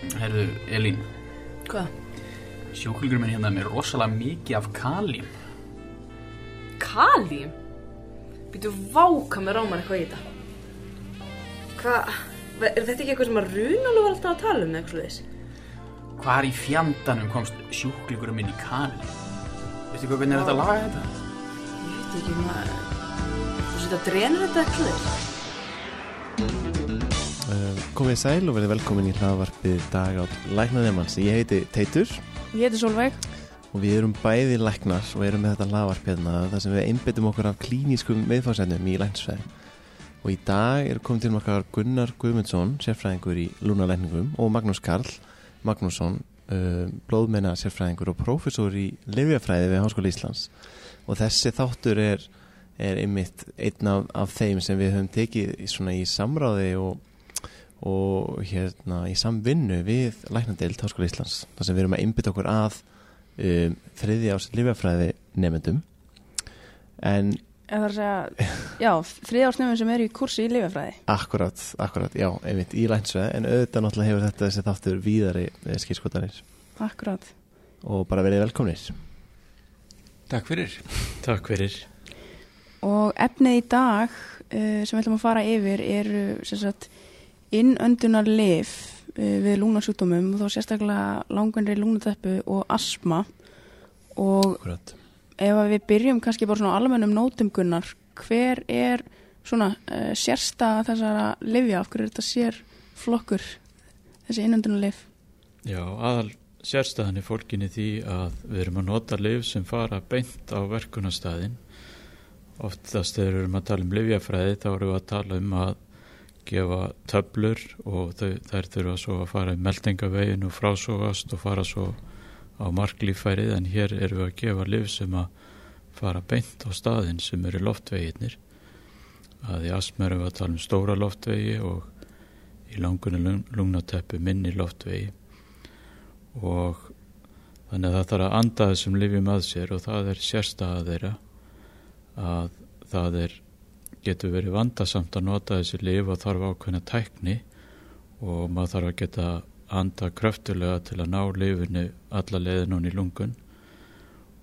Herðu, Elín, Hvað? sjúklingur minn hérna er með rosalega mikið af kalím. Kalím? Býtu váka með rámar eitthvað í þetta. Hvað? Er þetta ekki eitthvað sem að Runalú var alltaf að tala um eitthvað slúðis? Hvar í fjandanum komst sjúklingur minn í kalím? Veistu hvað, hvernig er þetta að laga þetta? Ég veit ekki maður. Þú setja að drenur þetta eitthvað slúðis? Komið í sæl og verið velkomin í hlaðvarpið dag átt læknaðemanns. Ég heiti Teitur Ég heiti Solveig. og við erum bæði læknar og erum með þetta hlaðvarp hérna þar sem við einbyttum okkur af klínískum meðfársefnum í læknisfræði. Og í dag er komið til okkar Gunnar Guðmundsson, sérfræðingur í lúnalækningum og Magnús Karl Magnússon, uh, blóðmenna sérfræðingur og prófessor í lifjafræði við Háskóla Íslands. Og þessi þáttur er, er einmitt einn af, af þeim sem við höfum tekið í samráði og og hérna í samvinnu við Læknadeild Háskóla Íslands þar sem við erum að einbytta okkur að um, þriði ás lifjafræði nefndum en Eða það er að segja, já, þriðjársnefnum sem eru í kursi í lifjafræði. akkurat, akkurat, já, einmitt í læknsveið en auðvitað náttúrulega hefur þetta þessi þáttur víðari skýrskotanir Akkurat. og bara verið velkomnir Takk fyrir. Takk fyrir. Og efnið í dag uh, sem við ætlum að fara yfir eru sem sagt innöndunar lif uh, við lúnarsjúkdómum og þá sérstaklega langvenri lúnatöppu og asma og akkurat. ef við byrjum kannski bara svona almennum nótum gunnar, hver er svona uh, sérsta þessara lifja, af hverju er þetta sér flokkur þessi innöndunar lif? Já, aðal sérstæðan er fólkinni því að við erum að nota liv sem fara beint á verkunastæðin. Oftast þegar við erum að tala um livjafræði þá erum við að tala um að gefa töflur og þau, þær þurfa svo að fara meldingavegin og frásógast og fara svo á marklífærið en hér erum við að gefa liv sem að fara beint á staðin sem eru loftveginnir. Að í asma erum við að tala um stóra loftvegi og í langunum lungnateppu minni loftvegi og þannig að það þarf að anda þessum lifjum að sér og það er sérstæða þeirra að það er getur verið vandasamt að nota þessi lif og þarf ákveðna tækni og maður þarf að geta anda kröftulega til að ná lifinu alla leiðin hún í lungun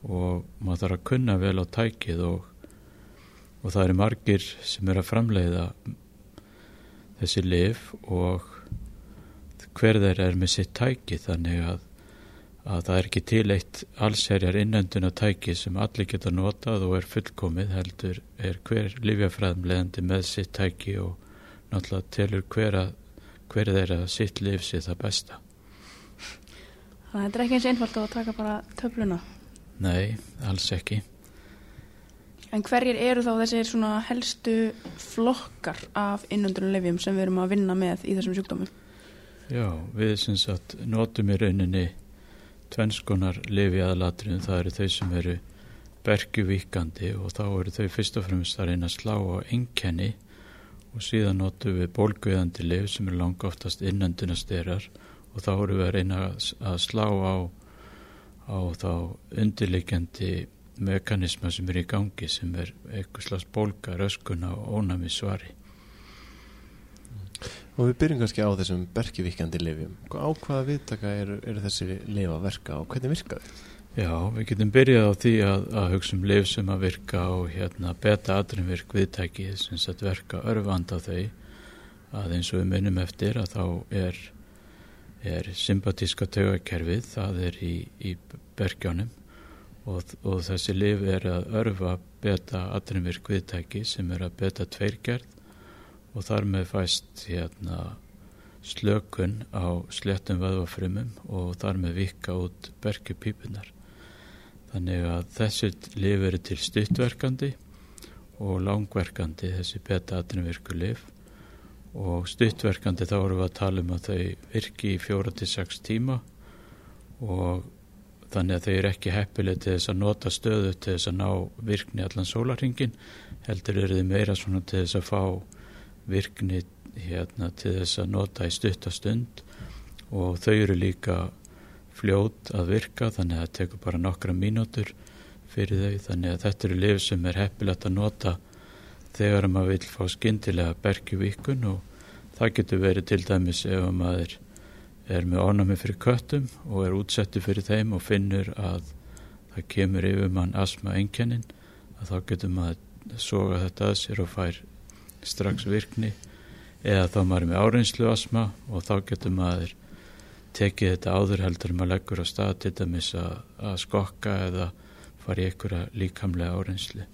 og maður þarf að kunna vel á tækið og, og það eru margir sem er að framleiða þessi lif og hver þeir er með sitt tæki þannig að, að það er ekki til eitt allserjar innönduna tæki sem allir geta notað og er fullkomið heldur er hver lifjafræðumleðandi með sitt tæki og náttúrulega telur hver, að, hver þeir að sitt lif sé það besta. Þannig að þetta er ekki eins einfalt að taka bara töfluna. Nei, alls ekki. En hverjir eru þá þessir svona helstu flokkar af innöndunum lifjum sem við erum að vinna með í þessum sjúkdómum? Já, við sem sagt notum í rauninni tvennskonar lifi aðalatriðum, það eru þau sem eru bergjuvíkandi og þá eru þau fyrst og fremst að reyna að slá á enkenni og síðan notum við bólguðandi lif sem eru langa oftast innöndunastyrar og þá eru við að reyna að slá á, á þá undirleikjandi mekanisma sem er í gangi sem er eitthvað slags bólga, röskuna og ónami svari. Og við byrjum kannski á þessum berkivíkjandi lifjum. Á hvaða viðtaka eru, eru þessi lif að verka og hvernig virka þau? Já, við getum byrjað á því að, að hugsa um lif sem að virka og hérna beta adrenvirk viðtæki sem sett verka örfanda þau að eins og við minnum eftir að þá er, er sympatíska taugakerfið, það er í, í bergjónum og, og þessi lif er að örfa beta adrenvirk viðtæki sem er að beta tveirgerð og þar með fæst hérna slökun á slettum vöðvafrumum og þar með vika út bergjupípunar. Þannig að þessi lif eru til stuttverkandi og langverkandi þessi beta-atrinvirku lif og stuttverkandi þá erum við að tala um að þau virki í fjóra til sex tíma og þannig að þau eru ekki heppileg til þess að nota stöðu til þess að ná virkni allan sólarringin heldur eru þau meira svona til þess að fá virkni hérna til þess að nota í stuttastund og þau eru líka fljót að virka þannig að það tekur bara nokkra mínútur fyrir þau. Þannig að þetta eru lif sem er heppilegt að nota þegar maður vil fá skyndilega bergjuvíkun. Og það getur verið til dæmis ef maður er með ónami fyrir köttum og er útsettu fyrir þeim og finnur að það kemur yfir mann asma enkennin að þá getur maður soga þetta að sér og fær strax virkni eða þá maður er með áreinslu asma og þá getur maður tekið þetta áður heldur maður leggur á stað til dæmis að, að skokka eða fara í einhverja líkamlega áreinslu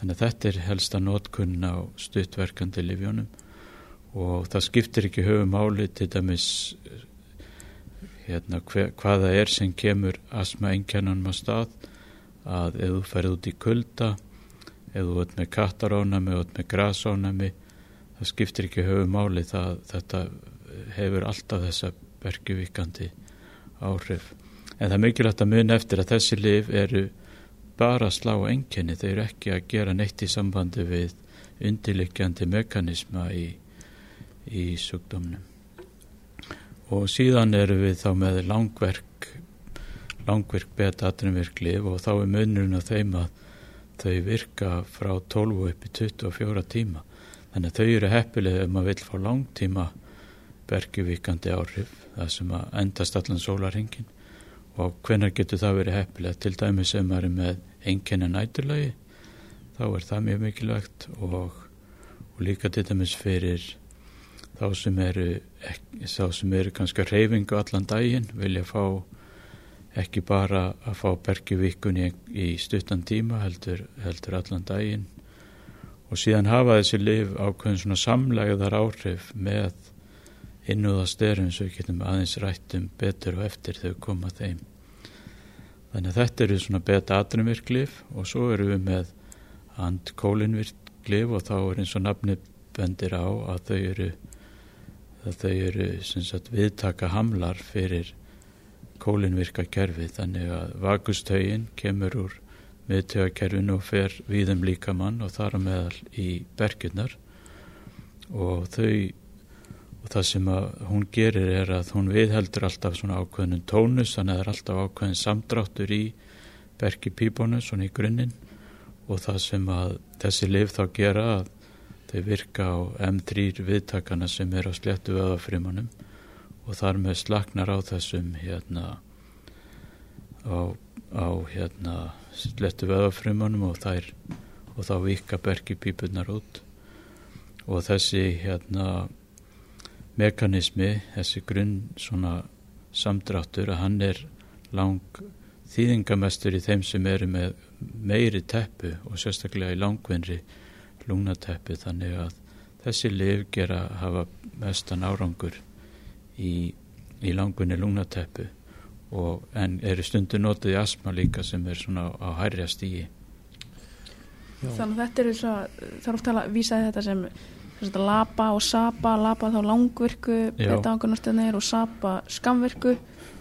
þannig að þetta er helsta nótkunn á stuttverkandi livjónum og það skiptir ekki höfum áli til dæmis hérna, hver, hvaða er sem kemur asma einkennanum á stað að ef þú ferð út í kulda ef þú ert með kattarónami og ert með grasónami það skiptir ekki höfum áli það, þetta hefur alltaf þessa bergjuvíkandi áhrif. En það er mikilvægt að mun eftir að þessi liv eru bara að slá enginni, þeir eru ekki að gera neitt í sambandi við undirlikjandi mekanisma í í sjúkdómnum. Og síðan eru við þá með langverk langverk beta aðrunverklif og þá er munurinn á þeim að þau virka frá 12 upp í 24 tíma. Þannig að þau eru heppilega ef maður vil fá langtíma bergjuvíkandi áhrif það sem að endast allan sólarhingin og hvenar getur það verið heppilega til dæmi sem er með enginna næturlagi þá er það mjög mikilvægt. Og, og líka til dæmis fyrir þá sem eru þá sem eru kannski reyfingu allan daginn vilja fá ekki bara að fá bergivíkun í, stuttan tíma heldur, heldur allan daginn. Og síðan hafa þessi liv ákveðin svona samlegaðar áhrif með innúða styrum svo við getum aðeins rættum betur og eftir við koma þeim. Þannig að þetta eru svona beta aðrumvirklif og svo eru við með andkólinvirklif og þá er eins og nafni bendir á að þau eru að þau eru sagt, viðtaka hamlar fyrir kólinvirka kerfi þannig að vakustögin kemur úr miðtögakerfinu og fer viðum líkamann og þar á meðal í bergjurnar og þau og það sem hún gerir er að hún viðheldur alltaf svona ákveðnum tónus þannig að það er alltaf ákveðin samdráttur í bergipíbónu svona í grunninn. Og það sem að þessi lif þá gera að þau virka á M3 viðtakana sem er á sléttu öðafrimanum og þar með slagnar á þessum hérna á, á hérna sléttu öðafrimanum og þær og þá vika bergipípunar út. Og þessi hérna mekanismi, þessi grunn svona samdráttur að hann er lang þýðingamestur í þeim sem eru með meiri teppu og sérstaklega í langvinnri lungnateppi þannig að þessi liv gera hafa mestan árangur í, í langunni lungnateppu og en eru stundu notið í asma líka sem er svona á hærja stígi Þannig að þetta eru svo það er ofta að vísa þetta sem lapa og sapa, lapa þá langvirku beta-agonastunir og sapa skamvirku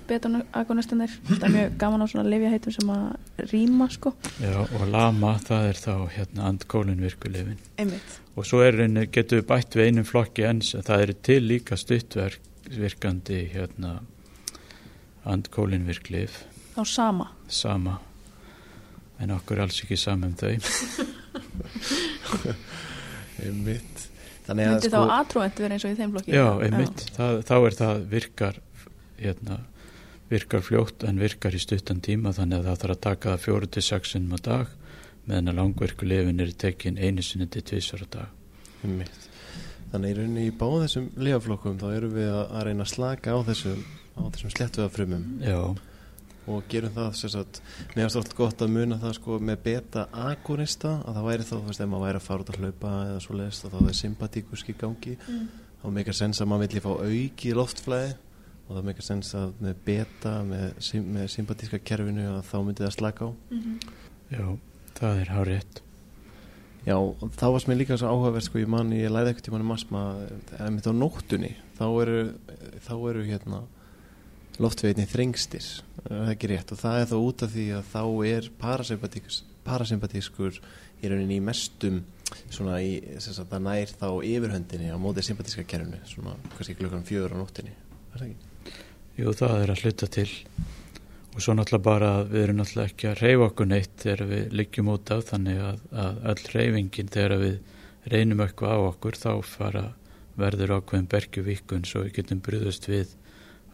beta-agonastunir þetta er mjög gaman á svona lifjaheitum sem að rýma sko. Já og lama það er þá hérna andkólinvirku lifin og svo er, getur við bætt við einum flokki ens það eru til líka stuttverkandi hérna andkólinvirk lif Þá sama. Sama. En okkur alls ekki saman um þau. Einmitt. Myndi sko, þá aðtróend verið eins og í þeim flokki? Já, einmitt, það, þá er það virkar hérna, virkar fljótt en virkar í stuttan tíma þannig að það þarf að taka það fjóru til sexunum á dag meðan að langverku lefin er tekin einu sinni til tvísar á dag. Einmitt. Þannig í rauninni í báð þessum lefaflokkum þá eru við að, að reyna að slaka á þessum, þessum slettuðafrumum Já. Og gerum það sagt, mér finnst alltaf gott að muna það sko, með beta-agonista að það væri þá, þú veist, ef maður væri að fara út að hlaupa eða svo leiðist og þá er sympatíkuski gangi. Mm. þá meikar sens að maður vilja fá auki loftflæði og það meikar sens að með beta, með, með sympatíska kerfinu að þá myndi það slaka á. Mm -hmm. Já, það er hárið Já, þá varst mér líka svo áhugaverð sko, ég manni, ég læði ekkert í manni masma eða mitt á nóttunni þá eru, þá eru hérna loftveginni þrengstir það er ekki rétt og það er þá út af því að þá er parasympatískur í rauninni í mestum svona í, sagt, það nær þá yfirhöndinni á mótið sympatíska kerfinu svona kannski klukkan fjögur á nóttinni er það ekki? Jú, það er að hluta til og svo náttúrulega bara við erum náttúrulega ekki að reyfa okkur neitt þegar við liggjum út af þannig að, að öll reyfingin þegar við reynum eitthvað á okkur þá fara verður ákveðin bergjuvíkun svo við getum brúðust við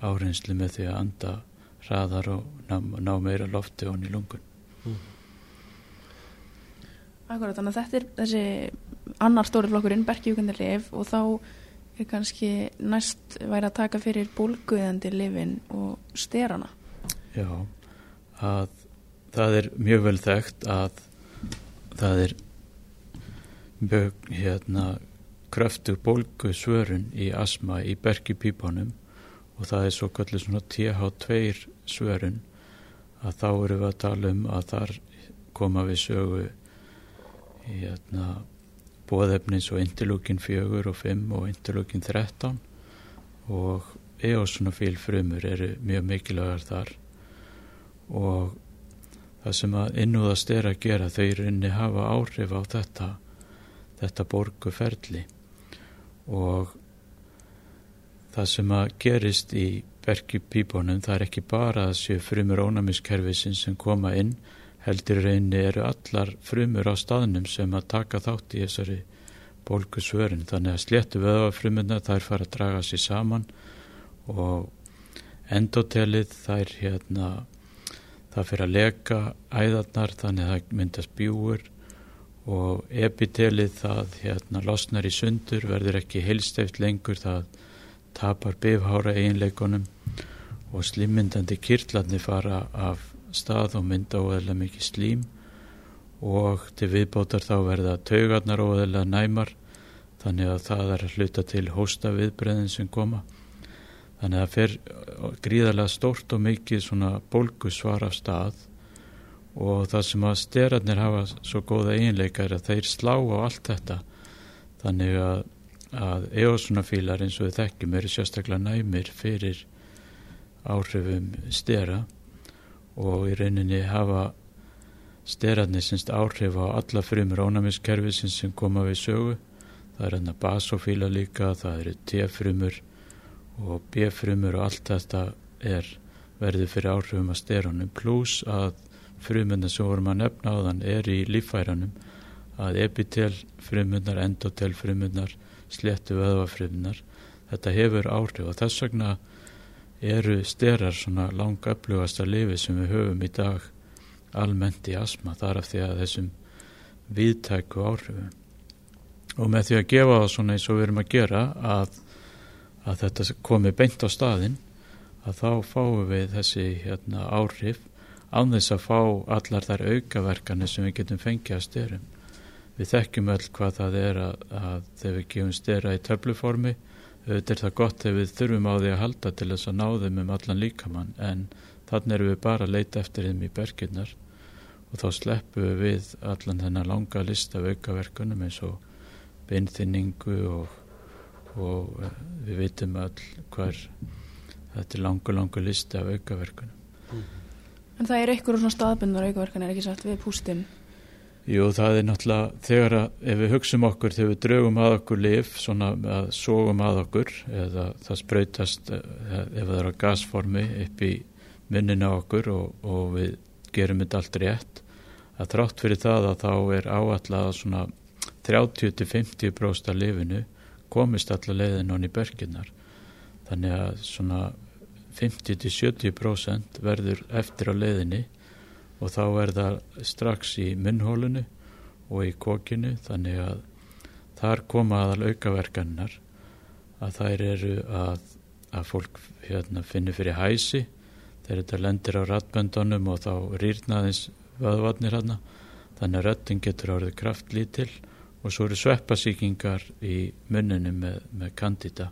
áreinslu með því að anda hraðar og ná, ná meira lofti honni í lungun. Akkurat, þannig að þetta er þessi annar stóri flokkurinn, berkjúkandi lif og þá er kannski næst væri að taka fyrir bólguðandi lifin og sterana. Já, að það er mjög vel þekkt að það er mjög hérna kröftu bólgu svörun í asma í berkjupípanum og það er svo kallið svona TH2 svörun. Að þá eru við að tala um að þar koma við sögu hérna bóðefnins og interlúkin 4 og 5 og interlúkin 13 og eosunofíl frumur eru mjög mikilvægar þar og það sem að innúðast er að gera eru inni hafa áhrif á þetta þetta borguferli og það sem að gerist í bergipípunum það er ekki bara að séu frumur ónæmiskerfisin sem koma inn heldur reyni eru allar frumur á staðnum sem að taka þátt í þessari bólkusvörin þannig að sléttu vöðafrumuna þær fara að draga sér saman og endotelið þær hérna það fyrir að leka æðarnar þannig að það myndast bjúur og epitelið það hérna losnar í sundur verður ekki heilsteft lengur það tapar bifhára eiginleikonum og slimmyndandi kirtlarnir fara af stað og mynda óðurlega mikið slím og til viðbótar þá verða taugarnar óðurlega næmar þannig að það er að hluta til hósta viðbreðin sem koma þannig að það fer gríðarlega stórt og mikið svona bólgusvar af stað. Og það sem að sterarnir hafa svo góða eiginleika er að þeir slá á allt þetta. Þannig að, að eosunafílar eins og við þekkjum eru sérstaklega næmir fyrir áhrifum stera. Og í rauninni hafa sterarnir semst áhrif á alla frumur ónæmiskerfisins sem koma við sögu. Það er hann að basofíla líka það eru T-frumur og B-frumur og allt þetta er verður fyrir áhrifum að sterunum. Pluss að frumundar sem vorum að nefna á þann er í lífæranum að epitel frumundar, endotel frumundar sléttu vöðvafrumundar þetta hefur áhrif og þess vegna eru styrar svona langa upplugasta lifi sem við höfum í dag almennt í asma þar af því að þessum viðtæku áhrifum. Og með því að gefa það svona eins og við erum að gera að, að þetta komi beint á staðin að þá fáum við þessi hérna, áhrif án þess að fá allar þær aukaverkanir sem við getum fengið að styrum við þekkjum öll hvað það er að, að þegar við gefum styra í töfluformi auðvitað er það gott ef við þurfum á því að halda til þess að ná þeim um allan líkamann en þannig erum við bara að leita eftir þeim í berginnar og þá sleppum við allan þennan langa lista af aukaverkunum eins og beinþinningu og, og eh, við vitum all hver þetta er langu langu lista af aukaverkunum. En það er eitthvað svona staðbundar aukaverkan er ekki satt við pústin Jú, það er náttúrulega, þegar að, ef við hugsaum okkur, þegar við draugum að okkur lif, svona að sógum að okkur, eða það spröytast, eh, ef það er á gasformi upp í minnina okkur og, og við gerum þetta allt rétt, að þrátt fyrir það að þá er áallega svona 30-50% af lifinu komist allar leiðin honni berginnar. Þannig að svona 50-70% verður eftir á leiðinni og þá er það strax í munnhólunu og í kokinu. Þannig að þar koma aðal aukaverkanar að þær eru að, að fólk hérna, finnir fyrir hæsi. Þegar þetta lendir á ratböndunum og þá rýrnaðins vöðvarnir hérna. Þannig að röttin getur árið kraftlítil og svo eru sveppasíkingar í munninu með, með kandida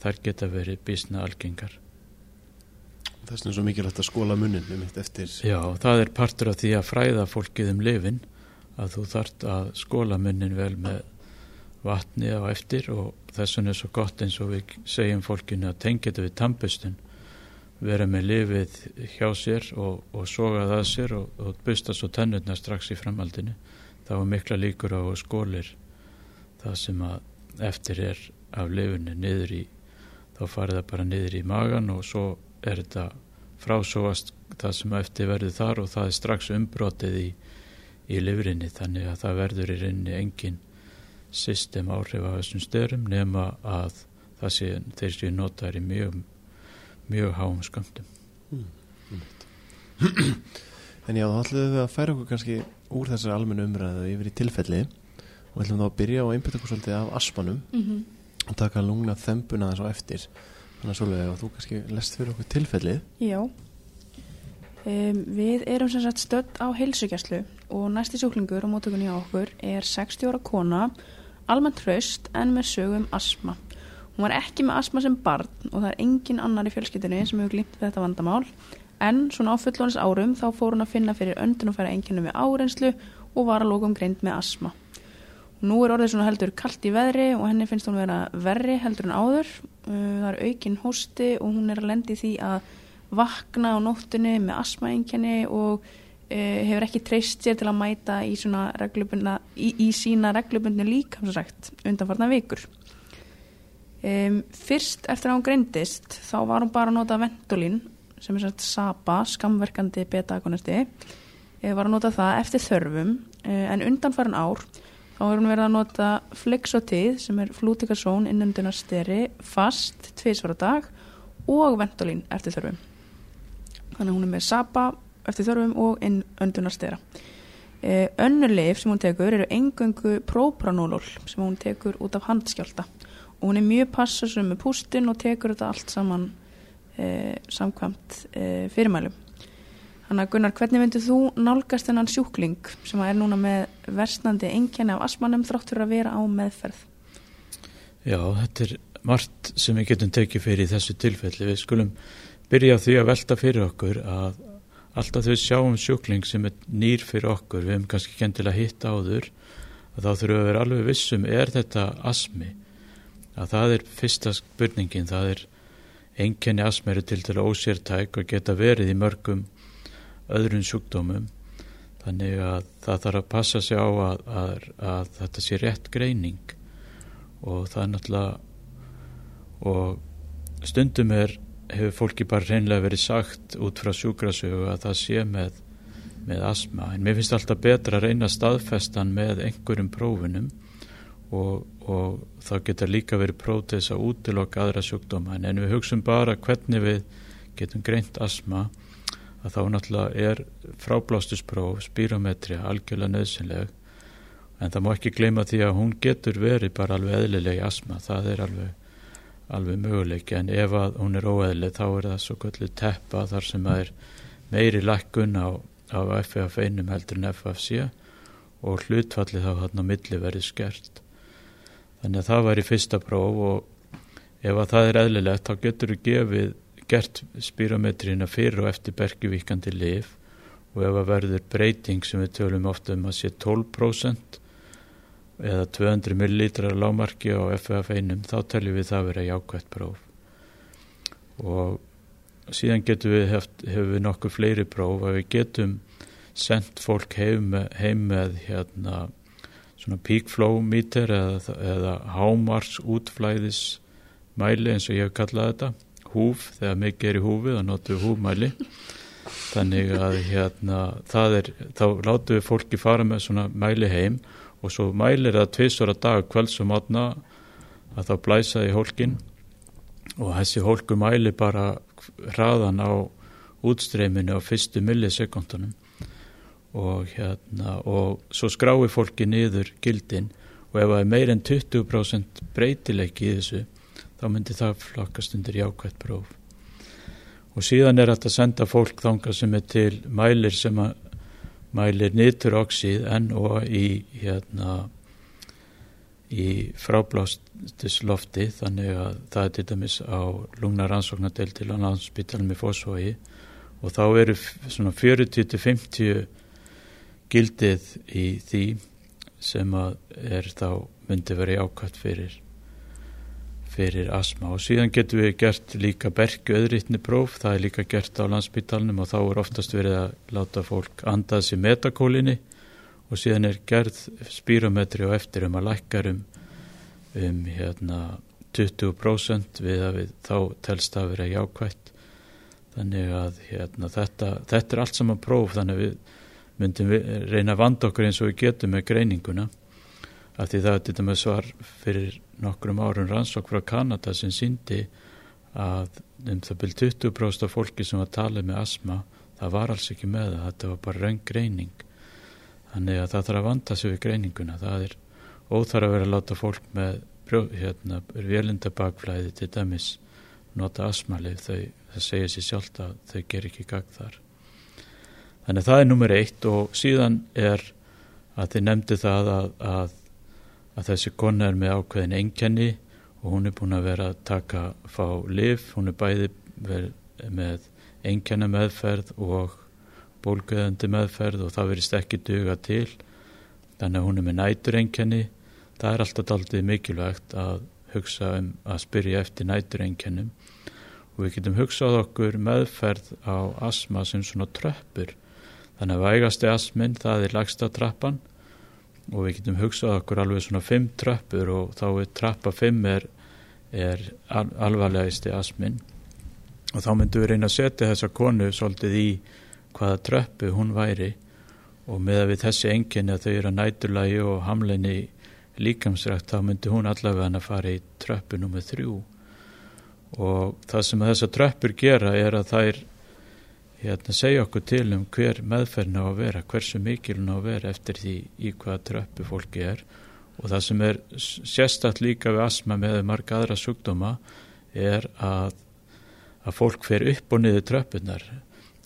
þær geta verið bísna algengar. Vegna er svo mikilvægt að skóla munnin um eitt eftir. Já, það er partur af því að fræða fólkið um lifin að þú þart að skóla munnin vel með vatni á eftir og þess vegna er svo gott eins og við segjum fólkinu að tengja þetta við tampustun vera með lifið hjá sér og, og soga það sér og, og busta svo tennurna strax í framhaldinu þá er mikla líkur á skólir það sem að eftir er af lifinu niður í þá farið það bara niður í magan og svo er þetta frásóast það sem eftir verður þar og það er strax umbrotið í, í livrinni þannig að það verður í reyni engin system áhrif af þessum störum nema að það sé þeir séu notaður í mjög mjög háum skömmtum En já, þá ætlum við að færa okkur kannski úr þessari almennu umræðu yfir í tilfelli. Og ætlum þá að byrja og einbyrja okkur svolítið af aspanum. Mm -hmm. og taka lungna þembuna þess á eftir. Þannig að svolítið þú kannski lest fyrir okkur tilfellið. Já. Um, Við erum sem sagt stödd á heilsugjastlu og næsti sjúklingur á mótökunni á okkur er 60 ára kona almennt hraust en með sögum asma Hún var ekki með asma sem barn og það er engin annar í fjölskyldunni sem hefur glýmt þetta vandamál en svona á fullónis árum þá fór hún að finna fyrir öndun og færa enginu með árenslu og var að lókum greind með asma. Nú er orðið svona heldur kallt í veðri og henni finnst hún vera verri heldur en áður. Uh, Það er aukin hósti og hún er að lendi því að vakna á nóttunni með asmaengjani og uh, hefur ekki treyst sér til að mæta í, í, í sína reglubundnu lík, sem sagt, undanfarnar vikur. Um, fyrst eftir að hún greindist þá var hún bara að nota Ventolin sem er sagt SAPA, skamverkandi beta-agonisti e, var að nota það eftir þörfum e, en undanfarin ár þá hefur hún verið að nota Flexotið sem er flútikasón innundunarsteri fast tviðsvara dag og Ventolin eftir þörfum. Þannig að hún er með SAPA eftir þörfum og innundunarstera e, önnur leif sem hún tekur eru engöngu propranolol sem hún tekur út af handskjálta og hún er mjög passasum með pústin og tekur þetta allt saman eh, samkvæmt eh, fyrirmælum. Þannig að Gunnar, hvernig myndir þú nálgast þennan sjúkling sem er núna með versnandi engjarni af asmanum þrátt fyrir að vera á meðferð? Já, þetta er margt sem við getum tekið fyrir í þessu tilfelli. Við skulum byrja því að velta fyrir okkur að alltaf þau sjáum sjúkling sem er nýr fyrir okkur, við hefum kannski kendilega hitt áður, að þá þurfum við að vera alveg vissum, er þetta asmi? Að það er fyrsta spurningin, það er enkenni asmeru til til ósértæk og geta verið í mörgum öðrun sjúkdómum. Þannig að það þarf að passa sig á að, að, að þetta sé rétt greining. Og það er náttúrulega og stundum er hefur fólki bara reynlega verið sagt út frá sjúkrasögu að það sé með, með asma en mér finnst alltaf betra að reyna staðfestan með einhverjum prófunum og, og þá geta líka verið að útiloka aðra sjúkdóma. En við hugsun bara hvernig við getum greint asma að þá náttúrulega er fráblástuspróf, spírometri algjörlega nöðsynleg en það má ekki gleyma því að hún getur verið bara alveg eðlileg asma, það er alveg alveg möguleik en ef hún er óeðli þá er það svo kvöldu teppa þar sem það er meiri lækkun á, á FFF1 heldur en FFC og hlutfalli þá hann á milli verið skert Þannig að það var í fyrsta próf og ef að það er eðlilegt þá getur við gefið gert spírometrina fyrir og eftir bergjuvíkandi lif og ef að verður breyting sem við tölum ofta um að sé 12% eða 200 millilitrar lámarki á FF1 þá teljum við það verið jákvæmt próf. Og síðan getum við heft, hefur við nokkuð fleiri próf að við getum sendt fólk heim heim með hérna svona peak flow meter eða, eða hámars útflæðis mæli eins og ég hef kallað þetta húf, þegar mikið er í húfi þá notum við húfmæli. Þannig að hérna er, þá látum við fólki fara með svona mæli heim og svo mælir það tviðsvara dag kvölds og matna að þá blæsaði hólkin og þessi hólku mæli bara hraðan á útstreyminu á fyrstu millisekundunum og hérna og svo skrái fólki niður gildin. Og ef það er meir en 20% breytileiki í þessu þá myndir það flokkast undir jákvæmt próf. Og síðan er þetta að senda fólk þanga sem er til mælir sem að mælir nitturoxíð en og í hérna í fráblástuslofti. Þannig að það er til dæmis á lungnarannsóknadel til náðspítalum í fósfói og þá eru svona 40-50 gildið í því sem að er þá myndi verið ákvæmt fyrir fyrir asma og síðan getum við gert líka bergu öðritni próf, það er líka gert á landsbyttalunum og þá er oftast verið að láta fólk andað sér metakólinni. Og síðan er gerð spírometri og eftir um að lækkar um, um hérna 20% við að við þá telst að vera jákvæmt þannig að hérna, þetta, þetta er allt saman próf. Þannig að við myndum við reyna að vanda okkur eins og við getum með greininguna af því það þetta með svar fyrir nokkrum árum rannsók frá Kanada sem síndi að um það byrj 20% af fólki sem var talið með asma það var alls ekki með það, þetta var bara raun greining. Þannig að það þarf að vanda sig við greininguna. Það er óþar að vera að láta fólk með hérna, vélindabakflæði til dæmis nota asmalið það segir sér sjálft að þau ger ekki gagð þar þannig að það er nummer eitt og síðan er að þið nefndi það að, að, að þessi kona er með ákveðin einkenni og hún er búin að vera að taka fá liv, hún er bæði með einkenna meðferð og bólguðandi meðferð og það verist ekki duga til. Þannig að hún er með nætur einkenni það er alltaf aldrei mikilvægt að hugsa um að spyrja eftir nætur einkennum og við getum hugsað okkur meðferð á asma sem svona tröppur þannig að vægasti asmin það er lagsta trappan. Og við getum hugsað okkur alveg svona fimm tröppur og þá er trappa fimm er, er al alvarlegisti asmin og þá myndum við reyna að setja þessa konu svolítið í hvaða tröppu hún væri. Og með að við þessi enginni að þau eru að næturlægi og hamleini líkamsrækt þá myndi hún allavega að fara í tröppu nummið þrjú. Og það sem þessar tröppur gera er að þær hérna, segja okkur til um hver meðferðin á að vera, hversu mikilun á að vera eftir því í hvaða tröppu fólki er. Og það sem er sérstaklega líka við asma með marga aðra sjúkdóma er að, að fólk fer upp og niður tröppunar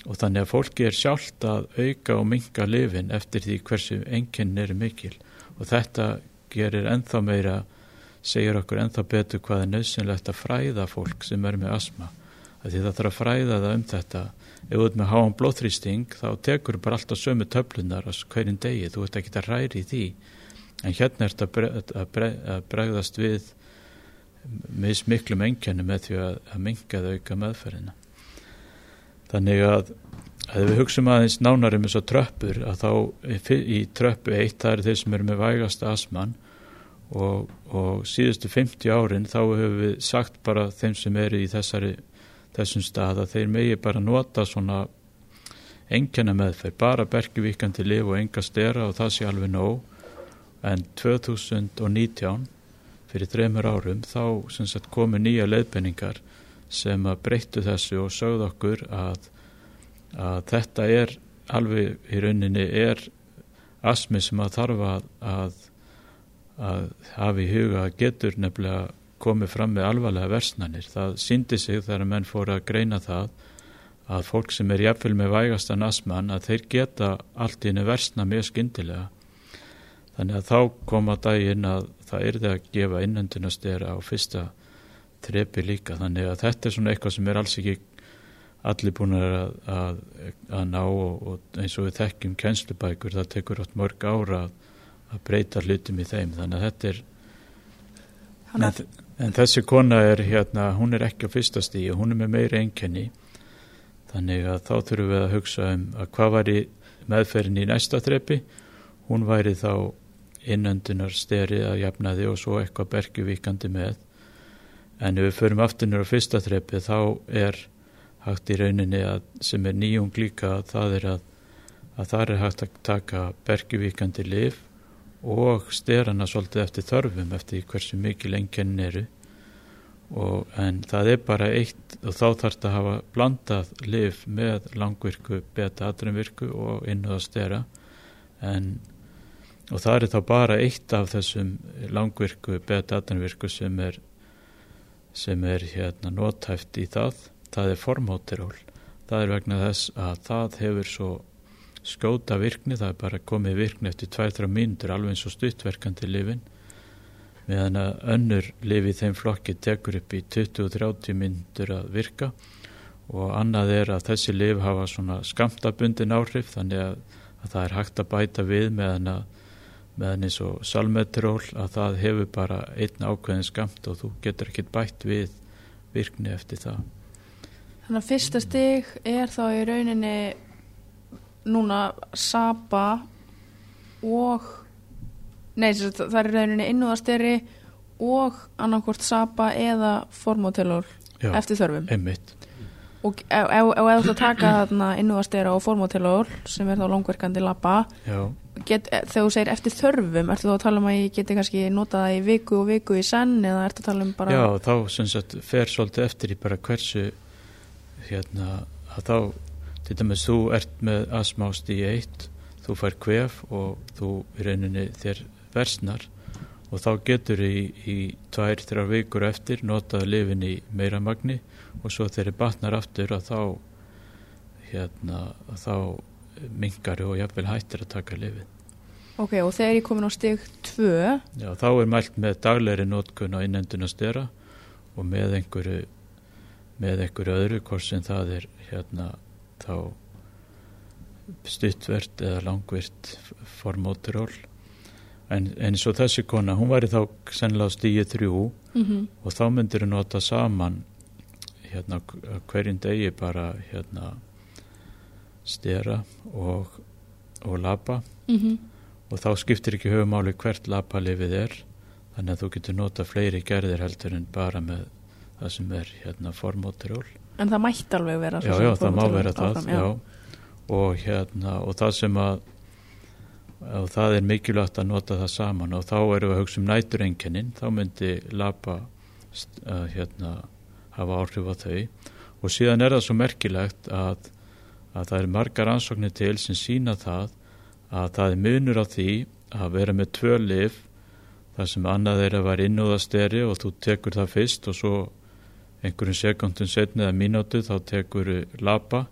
og þannig að fólki er sjálft að auka og minga lifin eftir því hversu enginn er mikil. Og þetta gerir enþá meira segir okkur enþá betur hvað er nöðsynlegt að fræða fólk sem er með asma því það þarf að fræða það um þetta. Ef þú ert með háan blóþrýsting þá tekur bara alltaf sömu töflunar hverjum degi, þú ert ekki að ræri í því. En hérna ert að, bre að, bre að bregðast við með smiklum engjani með því að, að minga það auka meðferðina. Þannig að ef við hugsaum aðeins nánari með svo tröppur að þá í tröppu eitt það er þeir sem eru með vægast asman og, og síðustu 50 árin þá hefur við sagt bara þeim sem eru í þessari þessum stað að þeir megi bara nota svona engjana meðferð, bara bergivíkandi liv og enga stera og það sé alveg nóg. En 2019 fyrir þreymur árum þá komu nýja leiðbenningar sem að breyttu þessu og sögðu okkur að, að þetta er alveg í rauninni er asmi sem að þarf að, að, að hafa í huga. Getur nefnilega komið fram með alvarlega versnanir. Það síndi sig þegar menn fóru að greina það að fólk sem er jafnvel með vægastan asman að þeir geta allt í henni versna mjög skindilega. Þannig að þá koma daginn að það það að gefa innöndunastera á fyrsta trepi líka. Þannig að þetta er svona eitthvað sem er alls ekki allir búin að, að, að ná og, og eins og við þekkjum kennslubækur það tekur átt mörg ára að, að breyta hlutum í þeim. Þannig að þetta er En, en þessi kona er hérna, hún er ekki á fyrsta stíu, hún er með meiri enkenni þannig að þá þurfum við að hugsa um að hvað var í meðferðin í næsta þreppi hún væri þá innöndunar steri að jafna því og svo eitthvað bergjuvíkandi með. En ef við förum aftunur á fyrsta þreppi þá er hægt í rauninni að, sem er nýjung líka það er að, að það er hægt að taka bergjuvíkandi liv og sterana svolítið eftir þörfum eftir hversu mikið lengjenn eru. Og, en það er bara eitt og þá þarf þetta að hafa blandað liv með langvirku beta aðrunvirku og innuða stera. En og það er þá bara eitt af þessum langvirku beta aðrunvirku sem er sem er hérna nótæft í það. Það er formóteról. Það er vegna þess að það hefur svo skóta virkni, það er bara komið virkni eftir 2-3 mínútur alveg eins og stuttverkandi lifin meðan að önnur lifi þeim flokki tekur upp í 20-30 mínútur að virka. Og annað er að þessi lif hafa svona skamtabundin áhrif þannig að, að það er hægt að bæta við meðan að meðan eins og salmetról að það hefur bara einn ákveðin skamt og þú getur ekkert bætt við virkni eftir það. Þannig að fyrsta stig er þá í rauninni núna Saba og nei það er rauninni innúðasteri og annarkort Saba eða formótelur eftir þörfum einmitt. og ef þú ætla að taka þarna innúðastera og formótelur sem er þá langverkandi lappa get, eh, þegar þú segir eftir þörfum, ertu þá að tala um að ég geti kannski nota það í viku og viku í senn eða ertu að tala um bara Já, þá sem sagt fer svolítið eftir í bara hversu hérna að þá til dæmis þú ert með asmást í eitt þú fær kvef og þú í rauninni þér versnar. Og þá getur í, í tvær, þrjár vikur eftir notað lifin í meira magni og svo þegar þið batnar aftur að þá hérna að þá mingar og jafnvel hættir að taka lifin Ok, og þegar ég komin á stig 2 Já, þá er mælt með daglegri notkun á innenduna stera og með einhverju með einhverju öðru hvort sem það er hérna þá stuttvert eða langvirt formóturól en eins og þessi kona hún væri þá sennilega á stíu þrjú mm -hmm. og þá myndir hún nota saman hérna hverjum degi bara hérna stera og, og lapa. Mm og þá skiptir ekki höfumáli hvert lapalifið er þannig að þú getur nota fleiri gerðir heldur en bara með það sem er hérna formóturól En það mætti alveg vera já, já, það má vera það og hérna og það sem að og það er mikilvægt að nota það saman. Og þá erum við að hugsa um næturenginnin þá myndi lapa uh, hérna hafa áhrif á þau. Og síðan er það svo merkilegt að, að það er margar ansóknir til sem sína það að það er munur á því að vera með tvö lif þar sem annað er að vera innúðasteri og þú tekur það fyrst og svo einhverjum sekundum setni eða mínútu þá tekur lapa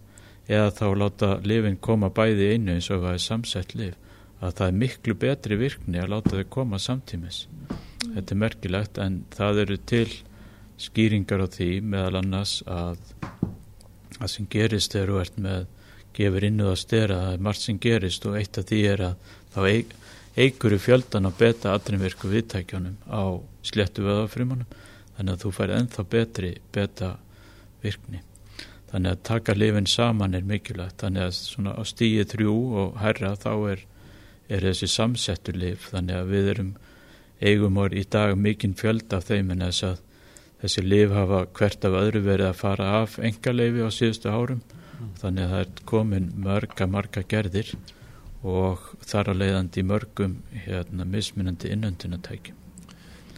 eða þá láta lifin koma bæði einu eins og það er samsett lif að það er miklu betri virkni að láta þau koma samtímis mm. þetta er merkilegt en það eru til skýringar á því meðal annars að það sem gerist þegar þú ert með gefur innu að stera það er margt sem gerist og eitt af því er að þá eigur fjöldan að beta aðrinverku viðtækjónum á sléttu veðafrimunum þannig að þú fær ennþá betri beta virkni. Þannig að taka lifin saman er mikilvægt. Þannig að svona á stíi þrjú og herra þá er, er þessi samsettur lif þannig að við erum eigum orð í dag mikinn fjölda af þeim en þess að þessi lif hafa hvert af öðru verið að fara af engaleifi á síðustu árum. Þannig að það er komin mörga, marga gerðir og þar að leiðandi mörgum hérna, mismunandi innöndunatækjum.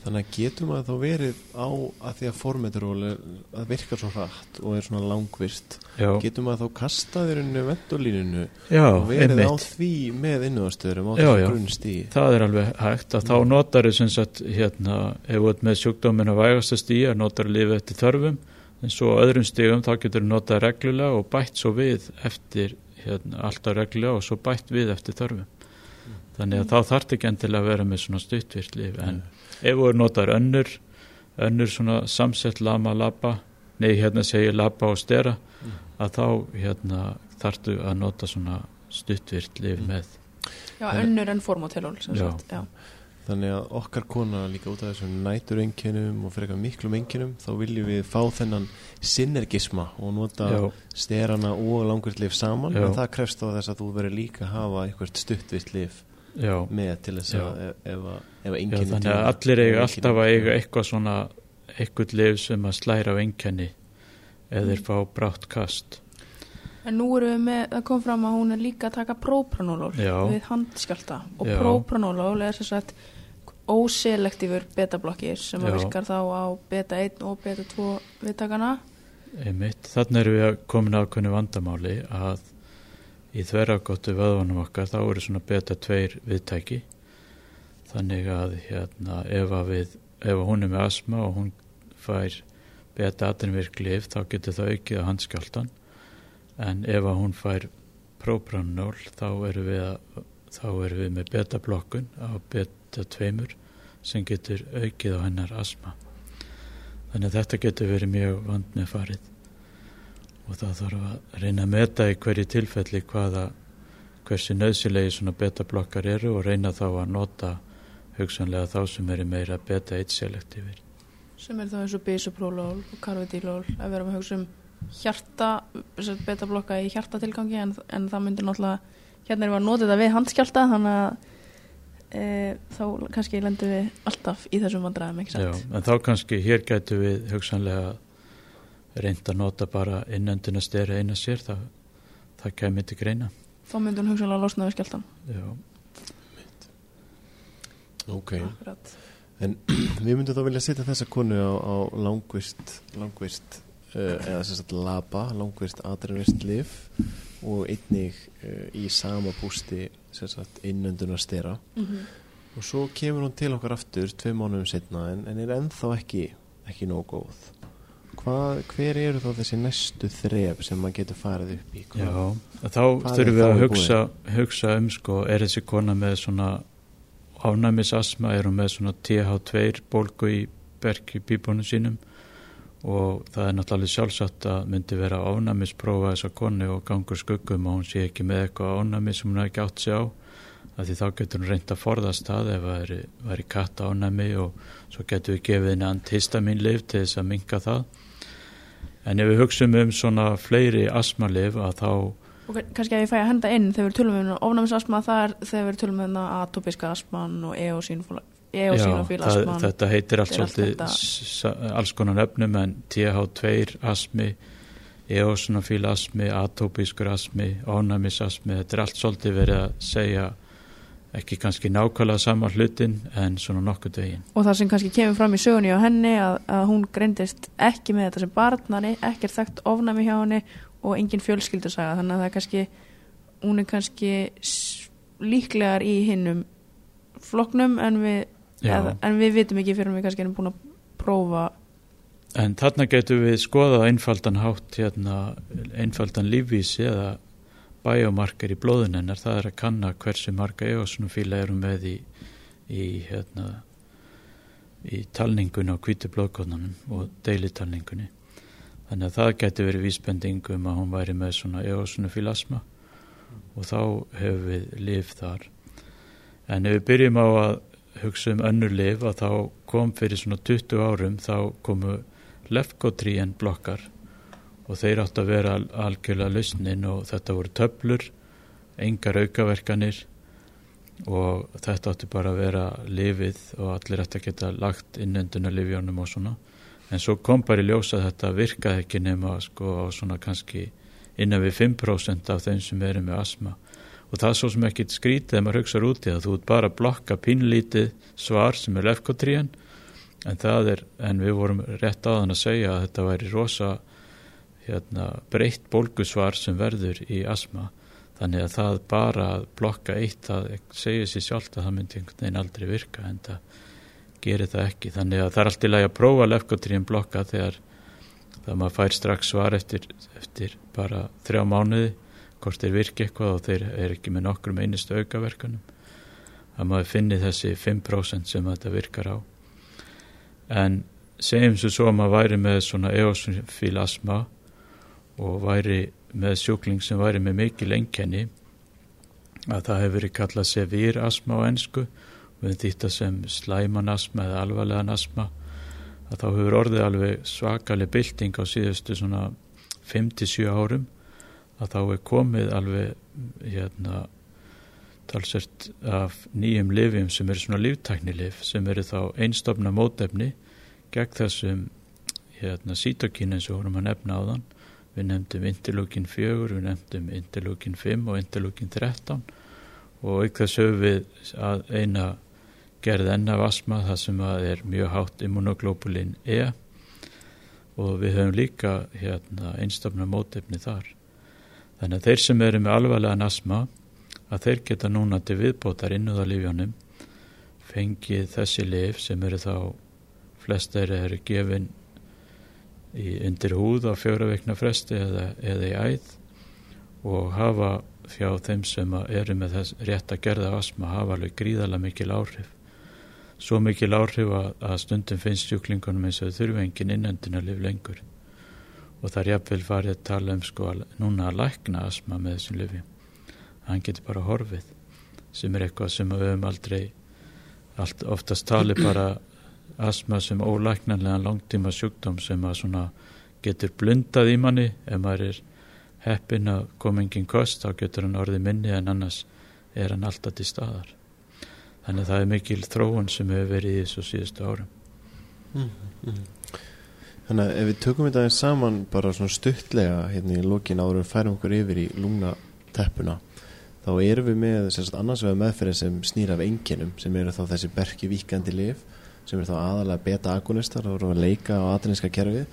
Þannig að getum að þá verið á að því að formeturól að virkar svo hratt og er svona langvist Já. getum að þá kasta þérinu vendolíninu Já, og verið einmitt. á því með innúðastöðurum á þessu grunnstíi. Það er alveg hægt að þá notar þau sem sagt hérna ef ert með sjúkdómin að vægast að stíja notar lífið eftir þörfum en svo öðrum stígum þá getur notað reglulega og bætt svo við eftir hérna, alltaf reglulega og svo bætt við eftir þörfum þannig að þá þarf ekki endilega að vera með svona stuttvirt líf en ef þú er notar önnur önnur svona samsett lama labba nei hérna segir labba og stera að þá hérna þarftu að nota svona stuttvirt líf með Já, önnur en já. Þannig að okkar kona líka út af þessum nætur enginum og frekar miklum enginum þá viljum við fá þennan synergisma og nota Já. sterana og langvirt lif saman Já. en það krefst á þess að þú verður líka að hafa eitthvað stuttvirt lif Já, með til þess að ef, ef, að- enginn þannig að allir eiga alltaf að eiga eitthvað svona eitthvað lif sem að slæra á einkenni eða þeir fá brátt kast. En nú erum við með, það kom fram að hún er líka að taka própranólól við handskjálta og própranólól er sem sagt óselektífur betablokkir sem að virkar þá á beta 1 og beta 2 viðtakana. Einmitt. Þannig erum við að komin ákveðinu vandamáli að í þverjagóttu vöðvanum okkar þá eru svona beta 2 viðtæki. Þannig að hérna ef að við, ef að hún er með asma og hún fær beta atinvirk lif þá getur það aukið að handskjáltan en ef að hún fær própranól þá erum við að þá erum við með beta blokkun á beta 2 sem getur aukið á hennar asma þannig að þetta getur verið mjög vand með farið og það þarf að reyna að meta í hverju tilfelli hvaða hversu nöðsilegi svona beta blokkar eru og reyna þá að nota hugsanlega þá sem eru meira beta 1 selektífir sem er þá eins og bisoprólól og karvedílól að vera með hugsa um hjarta betablokka í hjartatilgangi en, en það myndir náttúrulega hérna erum við að nota þetta við handskjálta þannig að e, þá kannski lendum við alltaf í þessum vandræðum ekki Já, satt? en þá kannski hér gætu við hugsanlega reynd að nota bara innöndina steri eina sér það, það kemur til greina þá myndir hún hugsanlega losna við skjáltan Já, ok Akkurat. Við myndum þá vilja setja þessa konu á, á langvist, langvist uh, eða sem sagt laba, langvist aðrænvist lif og einnig uh, í sama bústi sem sagt innöndunar stera Mhm. og svo kemur hún til okkar aftur tvei mánuðum setna en, en er ennþá ekki, ekki nóg góð. Hvað, hver eru þá þessi næstu þref sem maður getur farið upp í? Hvað? Já, þá þurfum við að hugsa, hugsa um sko, er þessi kona með svona ánæmisasma, er hún með svona TH2 bólgu í bergi bíbónu sínum og það er náttúrulega sjálfsagt að myndi vera ánæmisprófa þessa konu og gangur skuggum og hún sé ekki með eitthvað ánæmi sem hún hafi ekki átt sig á af því þá getur hún reynd að forðast það ef það væri, katta ánæmi og svo getur við gefið henni antistaminlif til þess að minka það en ef við hugsaum um svona fleiri asmalif að þá Og kann- kannski að ég fæ að henda inn þegar við tölum um ofnæmisasma það er þegar við tölum um atopiska asman og eosínofíl það, asman þetta heitir allt svolítið alls konar nöfnum en TH2 asmi eosinofíl asmi, atópískur asmi ónæmisasmi, þetta er allt svolítið verið að segja ekki kannski nákvæmlega sama hlutin en svona nokkuð veginn. og það sem kannski kemur fram í sögunni á henni að, að hún greindist ekki með þetta sem barnari, ekkert þekkt ofnæmi hjá henni og engin fjölskyldusaga. Þannig að það er kannski hún er kannski líklegar í hinnum flokknum en við, eða, en við vitum ekki fyrir við kannski erum búin að prófa. En þarna getum við skoðað einfaldan hátt hérna, einfaldan lífvísi eða biomarker í blóðun hennar, það er að kanna hversu marga eosinofíla erum með í, í hérna í talningunni á hvítu blóðkóðnunum og deilitalningunni. Þannig að það getur verið vísbending um að hún væri með svona eosinofílasma og þá hefur við lif þar. En ef við byrjum á að hugsa um önnur lif að þá kom fyrir svona 20 árum þá komu lefkotríen blokkar og þeir átt að vera al algjörlega lausnin og þetta voru töflur, engar aukaverkanir. Og þetta átti bara að vera lifið og allir ætti að geta lagt innenduna lifjónum og svona. En svo kom bara í ljósa að þetta virkaði ekki nema sko á svona kannski innan við 5% af þeim sem eru með asma og það er svo sem ekki skrítið ef maður hugsaður út í það, þú ert bara að blokka pínlítið svar sem er lefkotríen en það er, en við vorum rétt áðan að segja að þetta væri rosa hérna, breytt bólgusvar sem verður í asma þannig að það bara að blokka eitt það segir sér sjálft að það myndi einhvern veginn aldrei virka en það gerir það ekki. Þannig að það er allt í lagi að prófa lefkotrín blokka þegar það maður fær strax svar eftir, eftir bara þrjá mánuði hvort þeir virki eitthvað og þeir er ekki með nokkrum einustu aukaverkanum að maður finni þessi 5% sem þetta virkar á. En segjum svo að maður væri með svona eosfíl asma og væri með sjúkling sem væri með mikil enkenni að það hefur verið kallað sevýr asma á ennsku við þetta sem slæman asma eða alvarlegan asma að þá hefur orðið alveg svakalig bylting á síðustu svona 5-7 árum að þá er komið alveg hérna talsert af nýjum lifjum sem eru svona líftæknilif sem eru þá einstofna mótefni gegn þessum hérna sítokín eins og vorum að nefna á þann við nefndum interleukin 4, við nefndum interleukin 5 og interleukin 13 og þess höfum við að eina gerð enn af asma það sem að er mjög hátt immunoglobulin E. Og við höfum líka hérna, einstofna mótefni þar. Þannig að þeir sem eru með alvarlegan asma að þeir geta núna til viðbótar innuða lífjónum fengið þessi lif sem eru þá flest þeirra eru gefin í, undir húð á fjóra veikna fresti eða, eða í æð og hafa fjá þeim sem eru með þess rétt að gerða asma hafa alveg gríðala mikil áhrif. Svo mikil áhrif að, að stundum finnst sjúklingunum eins og þau þurfi engin innendina lif lengur. Og það er jafnvel farið að tala um sko að núna að lækna asma með þessum lifjum hann getur bara horfið sem er eitthvað sem við höfum aldrei allt, oftast tali bara asma sem ólæknanlega langtíma sjúkdóm sem að svona getur blundað í manni. Ef maður er heppin að koma engin kost þá getur hann orðið minni en annars er hann alltaf til staðar. Þannig að það er mikil þróun sem hefur verið í þessu síðustu árum. Þannig að ef við tökum þetta saman bara svona stuttlega hérna í lokin áður við færum okkur yfir í lungna teppuna þá erum við með sagt, annars vegar meðferðin sem snýr af enginum sem eru þá þessi berki víkandi lif sem eru þá aðalega beta-agonistar og eru að leika á aðrinska kerfið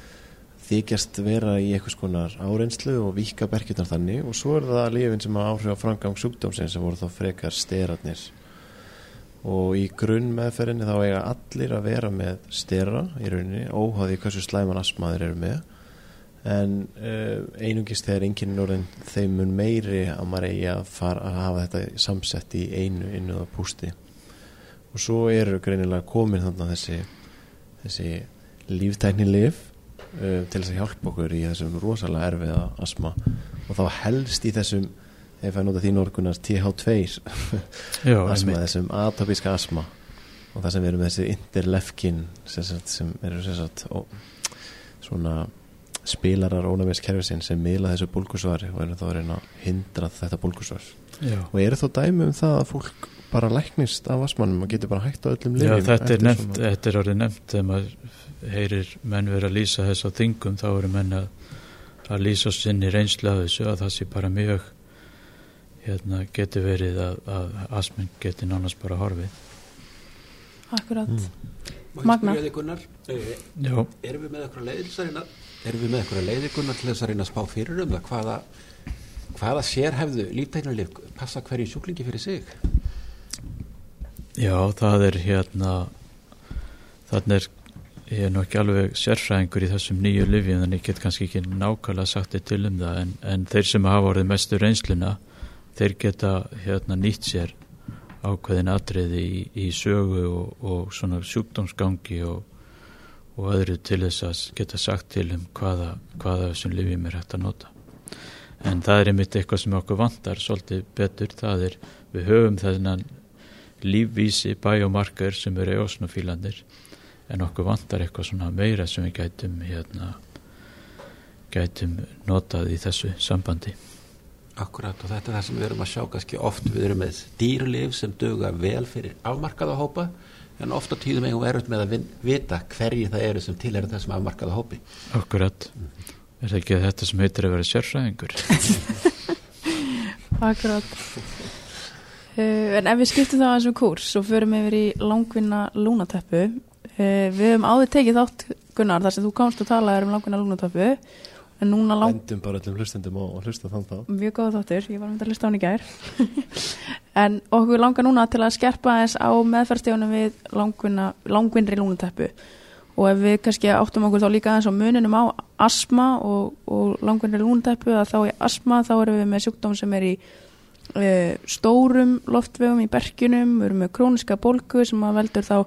þykjast vera í einhvers konar árenslu og vika berkjunar þannig. Og svo er það lifin sem að áhrif á frangang sjúkdómsinn sem voru þá frekar steratnir og í grunn meðferðinni þá eiga allir að vera með stera í rauninni óháði hversu slæman asmaður eru með. En uh, einungist þegar enginn orðin þeim mun meiri að maður eigi að, fara, að hafa þetta samsett í einu innuða pústi og svo eru greinilega komin þannig þessi, þessi líftækni lif uh, til þess að hjálpa okkur í þessum rosalega erfiða asma og þá helst í þessum ef ég nota þín orkunars TH2 Já, asma, þessum atopíska asma og það sem erum með þessi interlefkin sem, sagt, sem eru sem sagt, ó, svona spilarar ónæmiskerfisinn sem miðla þessu bólkusvari og eru þá að reyna að hindra þetta bólkusvar og eru þá dæmi um það að fólk bara læknist af asmanum og getur bara hægt á öllum Já, lyfjum þetta er þetta er orðið nefnt þegar maður heyrir menn vera að lýsa þess á þingum þá eru menn að, að lýsa sinni reynslu af þessu að það sé bara mjög hérna, getur verið að, að asminn geti nánast bara horfið Akkurat. Mm. Magna. eh, erum við með eitthvað leiðir til þess að reyna erum við með eitthvað leiðir Gunnar til þess að reyna að spá fyrir um það hvaða hvaða sérhefðu líftæknarlif passa hverju sjúklingi fyrir sig já, það er hérna þannig er ég er nú ekki alveg sérfræðingur í þessum nýju livjum þannig ég get kannski ekki nákvæmlega sagt þetta til um það en, en þeir sem hafa orðið mestu reynsluna þeir geta hérna nýtt sér ákveðin atriði í, í sögu og, og svona sjúkdómsgangi og, og öðru til þess að geta sagt til um hvaða, hvaða þessum livjum er hægt að nota. En það er einmitt eitthvað sem okkur vantar svolítið betur, það er við höfum þennan lífvísi biomarker sem eru eosnofílandir en okkur vantar eitthvað svona meira sem við gætum hérna gætum notað í þessu sambandi. Akkurat og þetta er það sem við erum að sjá kannski oft. Við erum með dýrlif sem duga vel fyrir afmarkaða hópa en oft á tíðum eigum við erut með að vita hverji það eru sem til eru þessum afmarkaða hópi. Akkurat, er það ekki þetta sem heitir að vera sérfræðingur? Akkurat. Uh, en ef við skiptum það aðeins um kúrs og förum yfir í langvinna lúnateppu, uh, við höfum áður tekið þátt Gunnar þar sem þú komst og talaði um langvinna lúnateppu, en núna lang, Vendum bara öllum hlustendum og, hlusta þann þá mjög góða þáttur, ég var með að hlusta á hann í gær. En okkur langar núna til að skerpa aðeins á meðferðstíðunum við langvinna, langvinnri lúnateppu og ef við kannski áttum okkur þá líka aðeins á muninum á asma og, og langvinnri lúnateppu að þá í asma þá erum við með sjúkdóm sem er í stórum loftvegum í bergjunum, við erum með króniska bólgu sem að veldur þá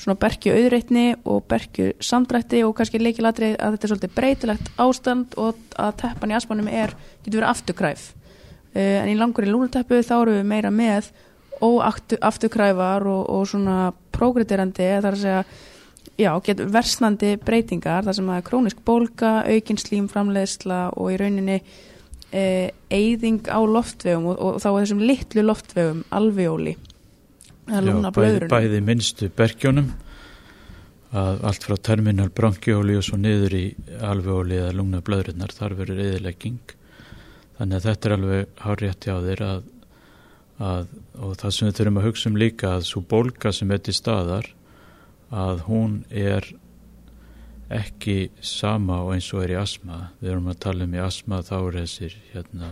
svona bergju auðreitni og bergju samdrætti og kannski leikilatri að þetta er svolítið breytilegt ástand og að teppan í asmanum er, getur verið afturkræf. Uh, en í langur í lúnateppu þá erum við meira með óafturkræfar og, og svona progrederandi þar að segja já, getur versnandi breytingar þar sem að er krónisk bólga, aukin slímframleiðsla og í rauninni eh, eyðing á loftvegum og, og þá er þessum litlu loftvegum alveóli. Bæði, bæði minnstu bergjónum allt frá terminal bronkjóli og svo niður í alveóli eða lungna blöðrunar, þar verður eðilegging þannig að þetta er alveg hárétt hjá þér að, að, og það sem við þurfum að hugsa um líka að svo bólga sem er til staðar að hún er ekki sama og eins og er í asma við erum að tala um í asma þá er þessir hérna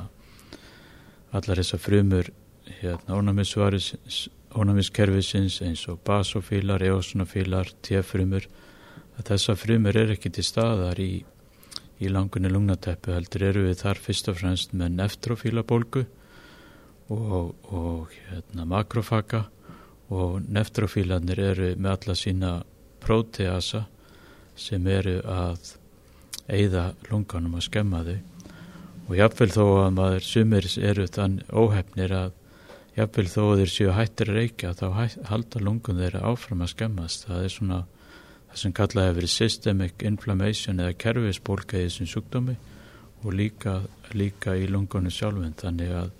allar þessar frumur hérna ónæmiskerfisins eins og basofílar, eosunofílar, T-frumur að þessar frumur er ekki til staðar í, í langunni lungnateppu heldur eru við þar fyrst og fremst með neftrofílabólgu og, og hérna, makrofaga og neftrofílanir eru með alla sína próteasa sem eru að eigða lunganum að skemma þau. Og jáfnvel þó að maður sumir eru þann óhefnir að jafnvel þó að þeir séu hættir að reykja þá halda lungun þeirra áfram að skemmast það er svona það sem kallað hefur verið systemic inflammation eða kerfisbólka í þessum sjúkdómi og líka, líka í lungunum sjálfum. Þannig að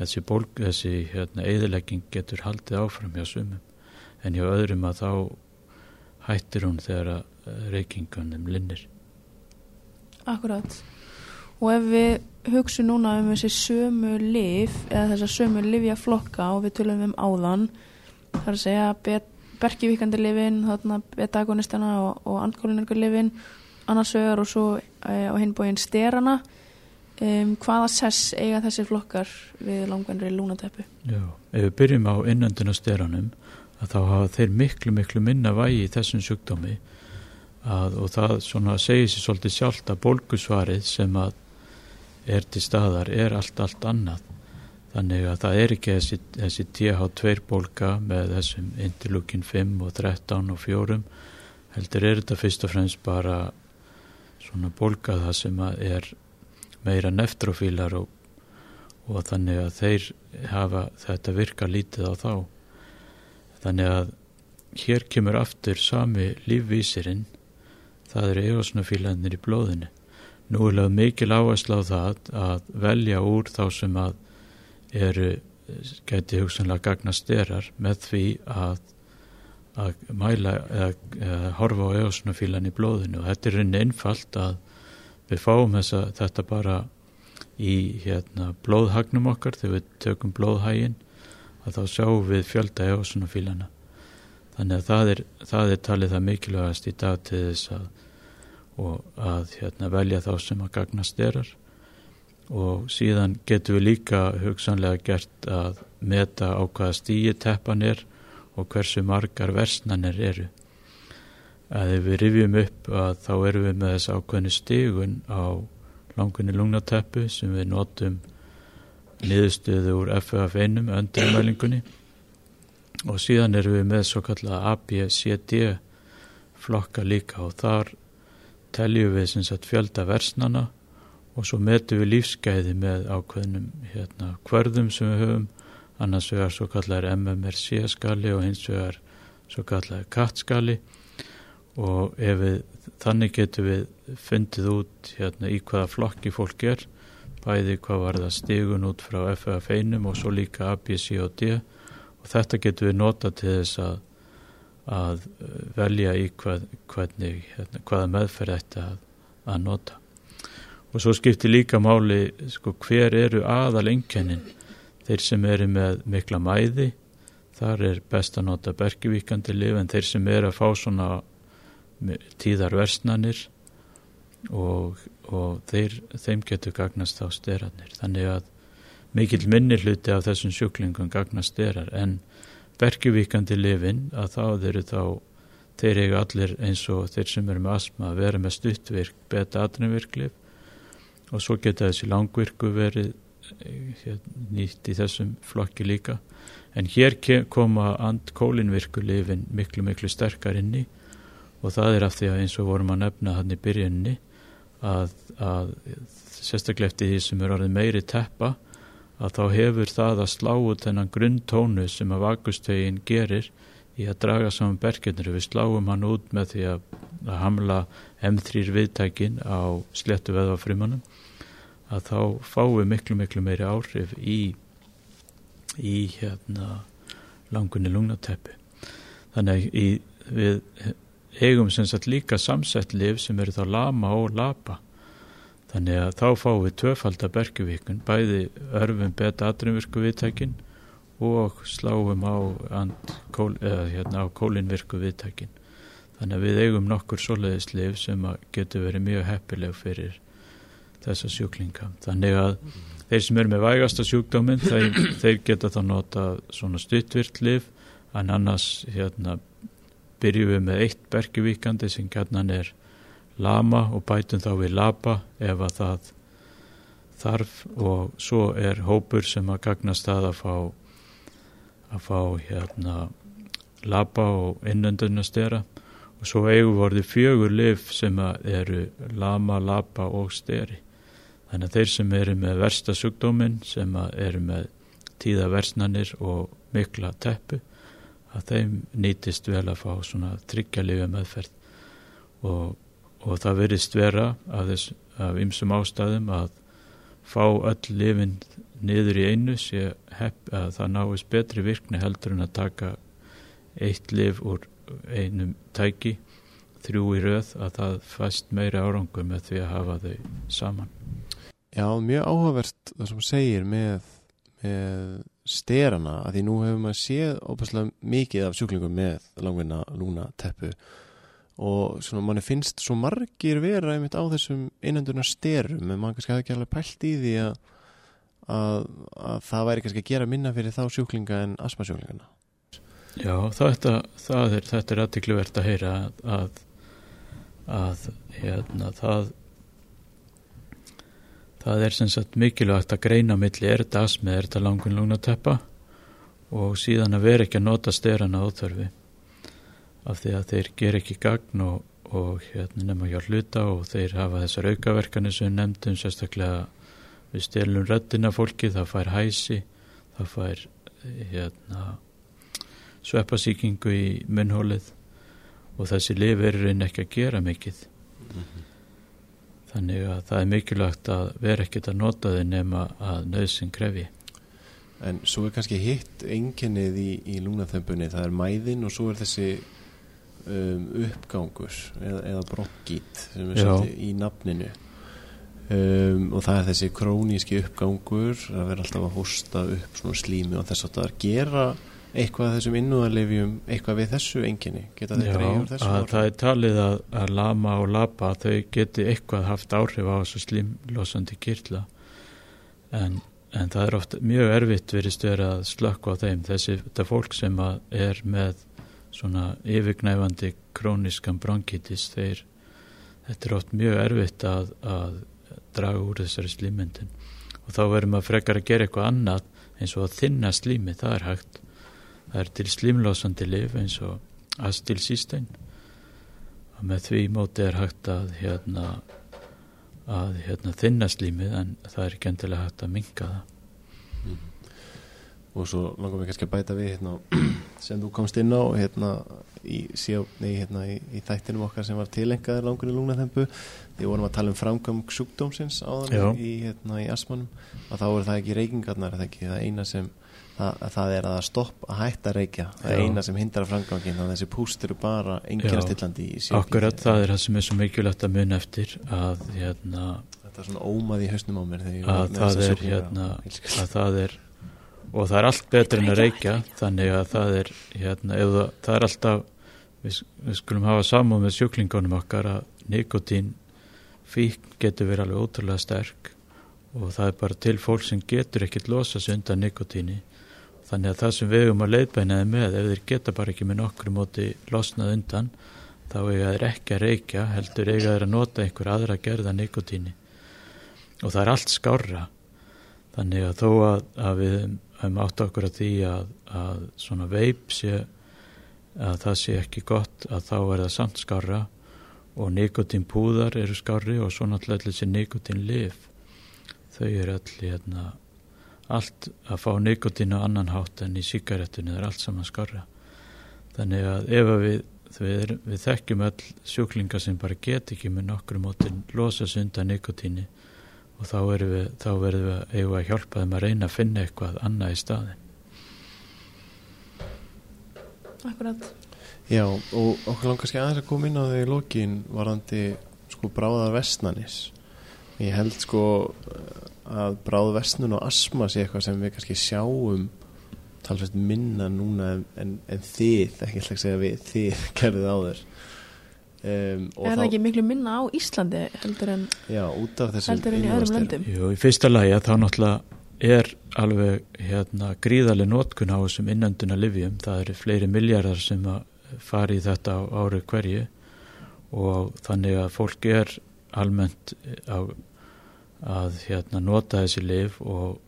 þessi, bólk, þessi hérna, eðilegging getur haldið áfram hjá sumum. En hjá öðrum að þá hættir hún þegar að reykingunum linnir. Akkurat. Og ef við hugsu núna um þessi sömu lif eða þessar sömu livjaflokka og við tölum um áðan þar að segja berkivíkandi þarna betagonistana og, og andkólinergur lifin annars vegar og svo e, á hinbóin sterana um, hvaða sess eiga þessi flokkar við langvennri lúnateppu Já, ef við byrjum á steranum að þá hafa þeir miklu miklu minna vægi í þessum sjúkdómi að, og það svona segir sér svolítið sjálft að bólgusvarið sem að er til staðar er allt allt annað. Þannig að það er ekki þessi, þessi TH2 bólka með þessum interlúkin 5 og 13 og 4 heldur er þetta fyrst og fremst bara svona bólka það sem er meira neftrofílar og, og þannig að þeir hafa þetta virka lítið á þá. Þannig að hér kemur aftur sami lífvísirinn það eru eosnofílanir í blóðinu. Nú er lögð mikil áherslu á það að velja úr þá sem að eru, geti hugsanlega gagna styrar með því að, að mæla eða, eða horfa á eosnofílan í blóðinu. Þetta er rauninni einfalt að við fáum þessa, þetta bara í hérna, blóðhagnum okkar. Þegar við tökum blóðhægin að þá sjáum við fjölda eosnofílana þannig að það er, það er talið það mikilvægast í dag til þess að, að hérna, velja þá sem að gagna styrar og síðan getum við líka hugsanlega gert að meta á hvaða stíi teppan er og hversu margar versnanir eru. Að ef við rifjum upp að þá erum við með þess ákveðinu stígun á langunni lungnateppu sem við notum niðurstöðu úr FF1 öndurmælingunni og síðan erum við með svo kallega ABCD flokka líka og þar teljum við sem sagt fjölda versnana og svo metum við lífsgæði með ákveðnum hérna hverðum sem við höfum. Annars vegar svo kallar MMRC skali og hins vegar svo kallar CAT skali. Og við þannig getum við fundið út hérna í hvaða flokki fólk er bæði hvað var það stigun út frá FF1 og svo líka ABC og D og þetta getur við nota til þess að, að velja í hvað, hvernig, hérna, hvaða meðferð þetta að, að nota. Og svo skiptir líka máli sko, hver eru aðal enkennin þeir sem eru með mikla mæði, þar er best að nota bergivíkandi lif en þeir sem eru að fá svona tíðar versnanir og, og þeir, þeim getur gagnast á styranir. Þannig að mikill minni hluti af þessum sjúklingum gagnast þeirrar en bergjuvíkandi lifin að þá þeir þá þeir eiga allir eins og þeir sem eru með asma að vera með stuttvirk beta atrinvirklif og svo geta þessi langvirku verið eh, nýtt í þessum flokki líka. En hér koma andkólinvirku lifin miklu miklu sterkar inni og það er af því að eins og vorum að nefna hann í byrjunni að, að sérstaklega eftir því sem er orðið meiri teppa að þá hefur það að slá út þennan grunntónu sem að vakustögin gerir í að draga saman bergjörnir. Við sláum hann út með því að, að hamla M3 viðtækin á slettu veðafrimanum að þá fáum miklu miklu meiri áhrif í, í hérna langunni lungnateppi. Þannig í, við eigum sem sagt líka samsett liv sem eru þá lama og lapa Þannig að þá fáum við tvöfaldar bergjuvíkun, bæði örfum beta aðrumvirku viðtækin og sláum á, kól, hérna, á kólinvirku viðtækin. Þannig að við eigum nokkur soliðisleif sem getur verið mjög heppileg fyrir þessa sjúklinga. Þannig að þeir sem eru með vægasta sjúkdóminn, þeir, þeir geta þá nota svona stuttvirtlif, en annars hérna, byrjum við með eitt bergjuvíkandi sem kannan er lama og bætum þá við lapa ef að það þarf. Og svo er hópur sem að gagnast það að fá að fá hérna lapa og innöndunastera og svo eigum vorði fjögur lif sem eru lama, lapa og steri. Þannig að þeir sem eru með versta sugdóminn sem eru með tíða versnanir og mikla teppu að þeim nýtist vel að fá svona tryggja lifi meðferð. Og og það verist vera af, þess, af ymsum ástæðum að fá öll lifin niður í einu sé hepp að það náist betri virkni heldur en að taka eitt lif úr einum tæki þrjú í röð að það fæst meiri árangur með því að hafa þau saman. Já, mjög áhugavert það sem segir með, með sterana, að því nú hefur maður séð óbærslega mikið af sjúklingum með langvinna lúna teppu og svona manni finnst svo margir vera einmitt á þessum innendurna sterum en maður kannski hafi ekki alveg pælt í því að, að, að það væri kannski að gera minna fyrir þá sjúklinga en asmasjúklingana. Já, þetta, það er, þetta er aðtiklu verðt að heyra að, að hérna, það það er sem sagt mikilvægt að greina milli er þetta asmi, er þetta langun lungnateppa og síðan að vera ekki að nota sterana áþörfi af því að þeir ger ekki gagn og, og hérna nefna hjá hluta og þeir hafa þessar aukaverkanir sem nefndum sérstaklega við stelum röddina fólki, það fær hæsi það fær hérna sveppasíkingu í munnhólið og þessi lif er reyn ekki að gera mikið mm -hmm. þannig að það er mikilvægt að vera ekkert að nota þau nema að nöðsinn krefi En svo er kannski hitt enginnið í, í lúnaþömbunni, það er mæðin og svo er þessi um, uppgangur eða, eða brokkít sem er svolítið í nafninu. Um, og það er þessi króníski uppgangur að vera alltaf að hosta upp svona slími og þess að það gera eitthvað þessum innúðarlefjum eitthvað við þessu enginni geta þeir greiður þessu að það er talið að, að lama og lapa þau geti eitthvað haft áhrif á þessu slimlosandi kyrla en, en það er oft mjög erfitt verist verið að slökka á þeim. Þessi þetta fólk sem er með svona yfirgnæfandi króniskan bronkitis þeir þetta er oft mjög erfitt að, að draga úr þessari slimmyndin og þá verðum að frekar að gera eitthvað annað eins og að þinna slimi, það er hægt. Það er til slimlásandi lif eins og astilsístein og með því móti er hægt að hérna að hérna þinna slímið en það er ekki endilega hægt að minga það. Og svo langar við kannski að bæta við hérna, sem þú komst inn á hérna í, nei, hérna, í, í þættinum okkar sem var tilengaður langur í lungnaþempu því vorum að tala um framgang sjúkdómsins áðan í, hérna, í asmanum að þá er það ekki reykingarnar það ekki? Það eina sem það, það er að stopp að hætta reykja. Það er eina sem hindrar framgangin þannig að þessi púst eru bara enginn stillandi í síðan Akkurat það er það sem er svo mikilvægt að mun eftir að hérna Þetta er svona ómað í hausnum á mér að það er hérna að það er og það er allt betur en að reykja þannig að það er hérna eða það er alltaf við, við skulum hafa samúð með sjúklingunum okkar að nikotín fík getur verið alveg ótrúlega sterk og það er bara til fólk sem getur ekkert losa sig undan nikotíni Þannig að það sem við höfum að leiðbænaði með, ef þeir geta bara ekki með nokkru móti losnað undan, þá eiga þeir ekki að reykja, heldur eiga þeir að nota einhver aðra gerða nikotíni. Og það er allt skára. Þannig að þó að, að við höfum átt okkur að því að, að svona veip sé, að það sé ekki gott, að þá er það samt skára og nikotínpúðar eru skári og svo náttúrulega þessi nikotínlif. Þau eru allir hérna allt að fá nikotín á annan hátt en í síkarettinu er allt saman skarra þannig að ef við, við, við þekkjum all sjúklingar sem bara get ekki með nokkru mótin losa sunda nikotíni og þá, við, þá verðum við að, að hjálpa þeim að reyna að finna eitthvað annað í staðin Akkurat. Já og okkur langar skil aðeins að koma inn á því lókin varandi sko bráðar vestnanis ég held sko að bráð vestnun og asma sé eitthvað sem við kannski sjáum talsveit minna núna en, en, en þið, ekki alltaf segja við þið gerðið á þér um, Er það ekki miklu minna á Íslandi heldur en, já, heldur en í öðrum löndum? Jú, í fyrsta lagi að þá náttúrulega er alveg hérna, gríðarlega nótkun á þessum innönduna livjum, það eru fleiri miljardar sem að fari í þetta á ári hverju og þannig að fólk er almennt á að hérna nota þessi lif og,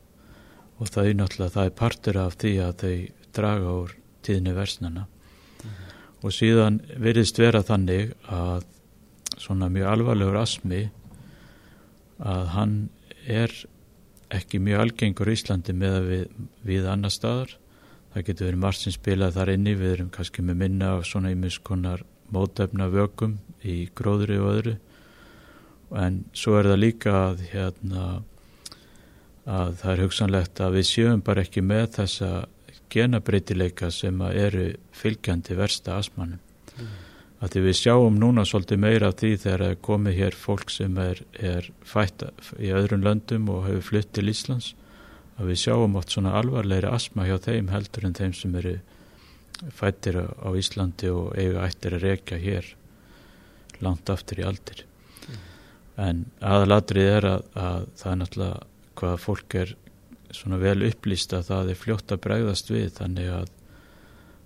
og þau náttúrulega það er partur af því að þau draga úr tíðni versnana. Og síðan virðist vera þannig að svona mjög alvarlegur asmi að hann er ekki mjög algengur í Íslandi með að við, við annar staðar. Það getur verið margt sem spilað þar inni. Við erum kannski með minna af svona ímiðskonar mótefna vökum í gróðri og öðru. En svo er það líka að hérna að það er hugsanlegt að við sjöum bara ekki með þessa genabreitileika sem eru fylgjandi versta asmanum mm. að því við sjáum núna svolítið meira af því þegar komið hér fólk sem er, er fætt í öðrum löndum og hefur flytt til Íslands að við sjáum oft svona alvarlegri asma hjá þeim heldur en þeim sem eru fættir á Íslandi og eiga ættir að reyka hér langt aftur í aldir. En aðalatrið er að, að það er náttúrulega hvað fólk er svona vel upplýst að það er fljótt að bregðast við þannig að,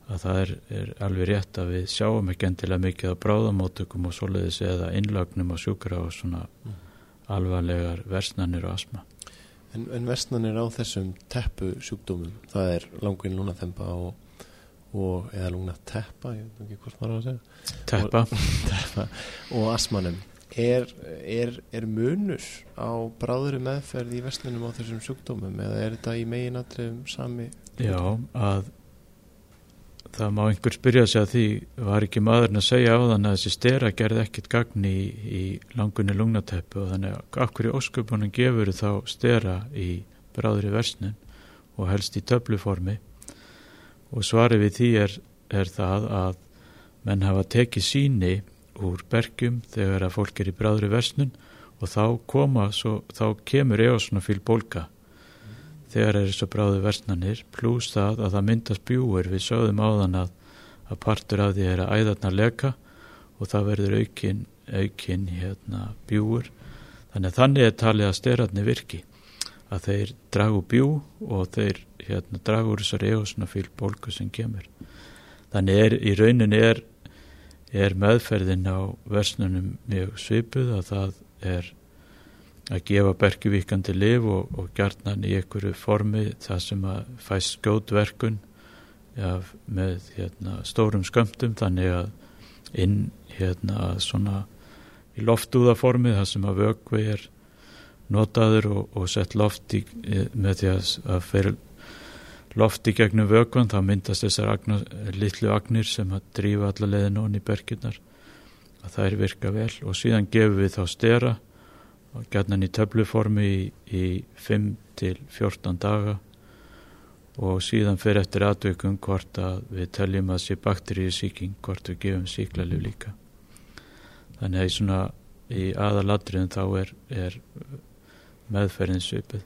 að það er, er alveg rétt að við sjáum ekki endilega mikið á bráðamótökum og svoleiðis eða innlagnum á sjúkra og svona mm. alvarlegar versnanir og asma En, en versnanir á þessum teppu sjúkdómum, það er langvinn lúnaþempa og, og eða lúna teppa, ég veit ekki hvort maður á að segja. Teppa. Og, teppa, og asmanum er, er, er munur á bráðuri meðferð í vestlunum á þessum sjúkdómum eða er þetta í meginatrum sami? Já, að það má einhver spyrja sig að því var ekki maðurinn að segja á þann að þessi stera gerði ekkit gagn í, í langunni lungnateppu og þannig að akkur í ósköpunum gefur þá stera í bráðri versnin og helst í töfluformi og svarið við því er, er það að menn hafa tekið síni úr bergjum þegar að fólk er í bráðri versnun og þá koma, svo, þá kemur eosnofíl bólka þegar er þessu bráðu versnanir pluss það að það myndast bjúur við sögðum áðan að, að partur af því er að æðarnar leka og það verður aukin, aukin hérna, bjúur þannig að þannig er talið að sterarni virki að þeir dragu bjú og þeir hérna, dragu úr þessar eosnofíl bólku sem kemur. Þannig er í rauninni er, er meðferðin á versnunum mjög svipuð að það er að gefa bergjuvíkandi liv og, og gjarnan í einhverju formi það sem að fæst skjótverkun ja, með hérna, stórum skömmtum þannig að inn hérna svona í loftúðaformi það sem að vögvi er notaður og, og sett loft í, með því að, að fyrir loft í gegnum vögvan þá myndast þessar agnar, litlu agnir sem að drífa alla leiðin onni í bergjunar að það er virka vel. Og síðan gefum við þá stera og gætnan í töfluformi í, í 5 til 14 daga. Og síðan fyrir eftir aðveikum hvort að við teljum að sé bakteríu síking hvort við gefum síklarlif líka. Þannig að í svona í aðaladriðin þá er, er meðferðin svipið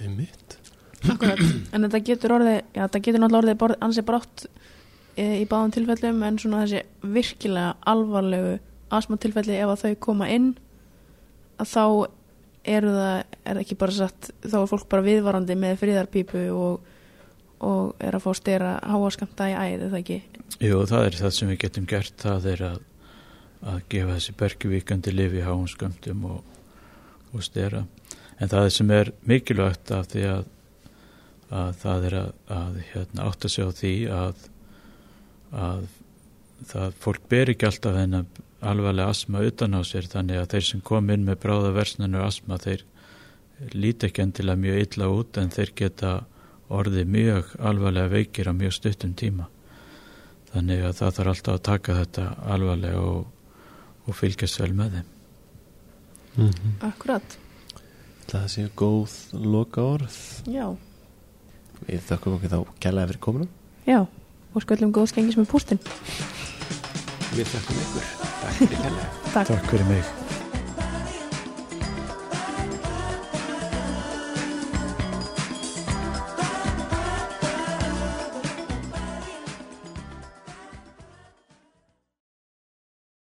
Einmitt Akkurat, en þetta getur orðið já, þetta getur náttúrulega orðið ansið brátt e, í báðum tilfellum en svona þessi virkilega alvarlegu asmatilfelli ef að þau koma inn að þá eru það, er ekki bara satt þá er fólk bara viðvarandi með fríðarpípu og, og er að fá stera háaskamta í æð, er það ekki? Jú, það er það sem við getum gert það er að, að gefa þessi bergjuvíkandi lifi háaskamtum og, og stera en það sem er mikilvægt af því að, að það er að, að hérna, átt að segja á því að að það fólk ber ekki alltaf þennan alvarlega asma utan á sér þannig að þeir sem kom inn með bráða versnanu asma þeir líti ekki endilega mjög illa út en þeir geta orðið mjög alvarlega veikir á mjög stuttum tíma. Þannig að það þarf alltaf að taka þetta alvarlega og, og fylgjast vel með þeim. Mm -hmm. Akkurat. Það sé góð loka orð Já Við þakkum okkur þá kælega fyrir kominu Já, og sköllum góð skengis með pústin Við þakkum ykkur. Takk fyrir kærlega. Takk. Takk fyrir mig